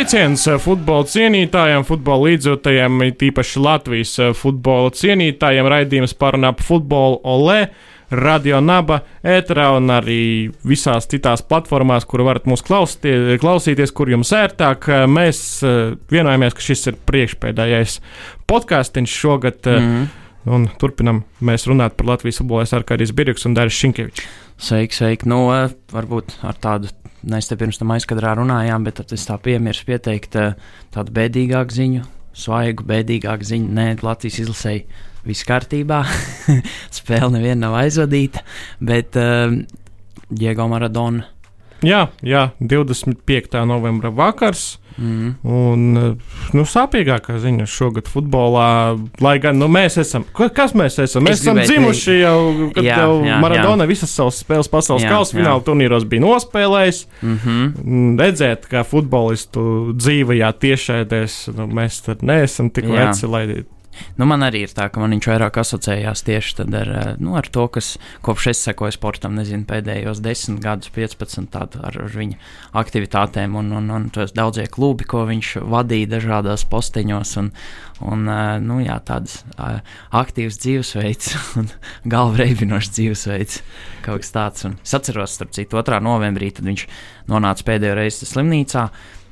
Sveiciens eh, futbola cienītājiem, futbola līdzjūtējiem, tīpaši Latvijas eh, futbola cienītājiem. Raidījums par un ap futbolu OLE, Radio Naba, ēterā un arī visās citās platformās, kur varat mūs klausīties, klausīties, kur jums ērtāk. Mēs eh, vienojamies, ka šis ir priekšpēdējais podkāstiņš šogad. Mm -hmm. Un turpinam mēs runāt par Latvijas futbolu. Es esmu Arkādijs Birks un Dāris Šinkevičs. Sveiki, sveiki. Nu, varbūt ar tādu Mēs te pirms tam aizkadrā runājām, bet es tā piemirsu pieteikt eh, tādu bēdīgāku ziņu, svaigu, bēdīgāku ziņu. Nē, Latvijas izlasēji viss kārtībā. Spēle neviena nav aizvadīta, bet uh, Diego Maradona. Jā, jā, 25. novembra vakars. Mm. Un, nu, sāpīgākā ziņa šogad futbolā, lai gan nu, mēs esam, kas mēs esam? Mēs es esam dzimuši teikt. jau, kad jā, jau jā, Maradona jā. visas savas spēles pasaules kausa fināla turnīros bija nospēlējis. Mm -hmm. Redzēt, kā futbolistu dzīvajā tiešēdēs, nu, mēs tad neesam tik jā. veci, lai Nu, man arī ir tā, ka man viņš vairāk asociējās tieši ar, eh, nu, ar to, kas kopš es sekoju sportam, nezinu, pēdējos 10 gadus, 15 tādu ar, ar viņa aktivitātēm un, un, un tos daudzie klubi, ko viņš vadīja dažādās posteņos. Un, un, eh, nu, jā, tāds eh, aktīvs dzīvesveids un galva reibinošs dzīvesveids. Kaut kas tāds. Un es atceros, starp citu, 2. novembrī viņš nonāca pēdējo reizi slimnīcā.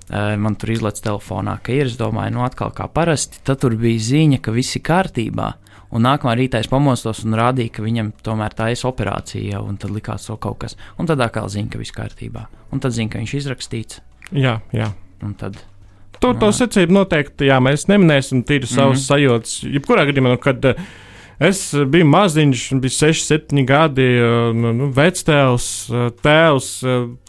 Eh, man tur izlaiž telefonā, ka ir. Es domāju, nu, atkal kā parasti. Tad tur bija ziņa, ka viss ir kārtībā. Un nākamā rītā es pamostos un rādīju, ka viņam tomēr tā ir operācija jau, un tad likās to kaut kas. Un tad atkal zina, ka viss kārtībā. Un tad zina, ka viņš ir izrakstīts. Jā, jā. Un tad. To, to secību noteikti, jā, mēs neminēsim tīri savas mm -hmm. sajūtas. Jebkurā gadījumā, nu, kad uh, Es biju maziņš, bija 6, 7 gadi, nu, nu, vectēls, tēvs.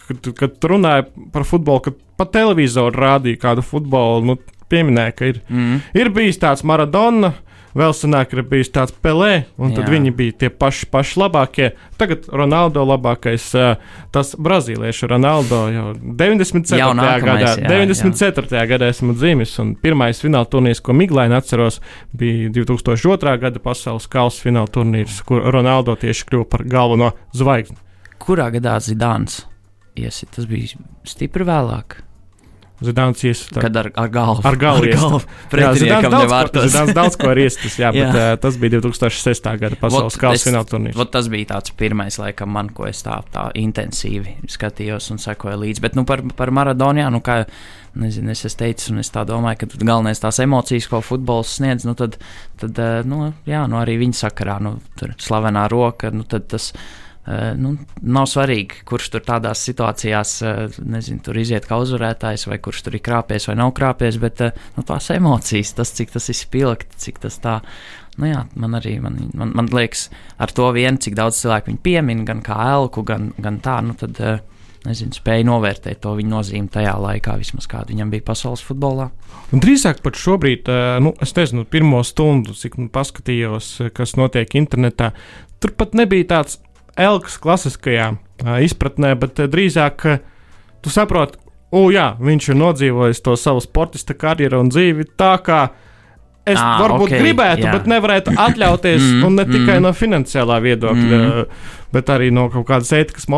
Kad, kad runāja par futbolu, kad pa televizoru rādīja kādu futbolu, nu, pieminēja, ka ir, mm. ir bijis tāds Maradona. Vēl senāk ir bijis tāds Pelē, un tad Jā. viņi bija tie paši, paši labākie. Tagad Ronaldo labākais, tas brazīliešu Ronaldo jau 94. Jau gadā, jā, 94. Jā. gadā esmu dzimis, un pirmais fināla turnīrs, ko Miglaini atceros, bija 2002. gada pasaules kausa fināla turnīrs, kur Ronaldo tieši kļuva par galveno zvaigzni. Kurā gadā Zidāns iesit? Tas bija stipri vēlāk. Zidāns iesita. Kad ar, ar galvu. Ar galvu. Ar galvu. Jā, Zidāns daudz, ko, Zidāns daudz ko ir iestis, jā, bet jā. Uh, tas bija 2006. gada pasaules kausa fināla turnīrs. Tas bija tāds pirmais, laikam, man, ko es tā, tā intensīvi skatījos un sekoju līdzi. Bet nu, par, par Maradonu, jā, nu, kā nezinu, es teicu, un es tā domāju, ka galvenais tās emocijas, ko futbols sniedz, nu, tad, tad nu, jā, nu, arī viņa sakarā, nu, tur slavenā roka, nu, tad tas ir Eh, nu, nav svarīgi, kurš tur tādās situācijās, eh, nezinu, tur iziet kā uzvarētājs, vai kurš tur ir krāpies vai nav krāpies, bet eh, nu, tās emocijas, tas, cik tas ir spilgti, cik tas tā. Nu jā, man arī man, man, man liekas, ar to vien, cik daudz cilvēku viņu piemin, gan kā elku, gan, gan tā, nu tad nezinu, spēja novērtēt to viņa nozīmi tajā laikā, vismaz kāda viņam bija pasaules futbolā. Un drīzāk pat šobrīd, nu, es nezinu, pirmo stundu, cik nu paskatījos, kas notiek internetā, tur pat nebija tāds Elkas klasiskajā izpratnē, bet drīzāk tu saproti, o, jā, viņš ir nodzīvojis to savu sportista karjeru un dzīvi tā, kā es ah, varbūt okay, gribētu, jā. bet nevarētu atļauties, mm, un ne tikai mm. no finansiālā viedokļa, mm. bet arī no kaut kādas ētikas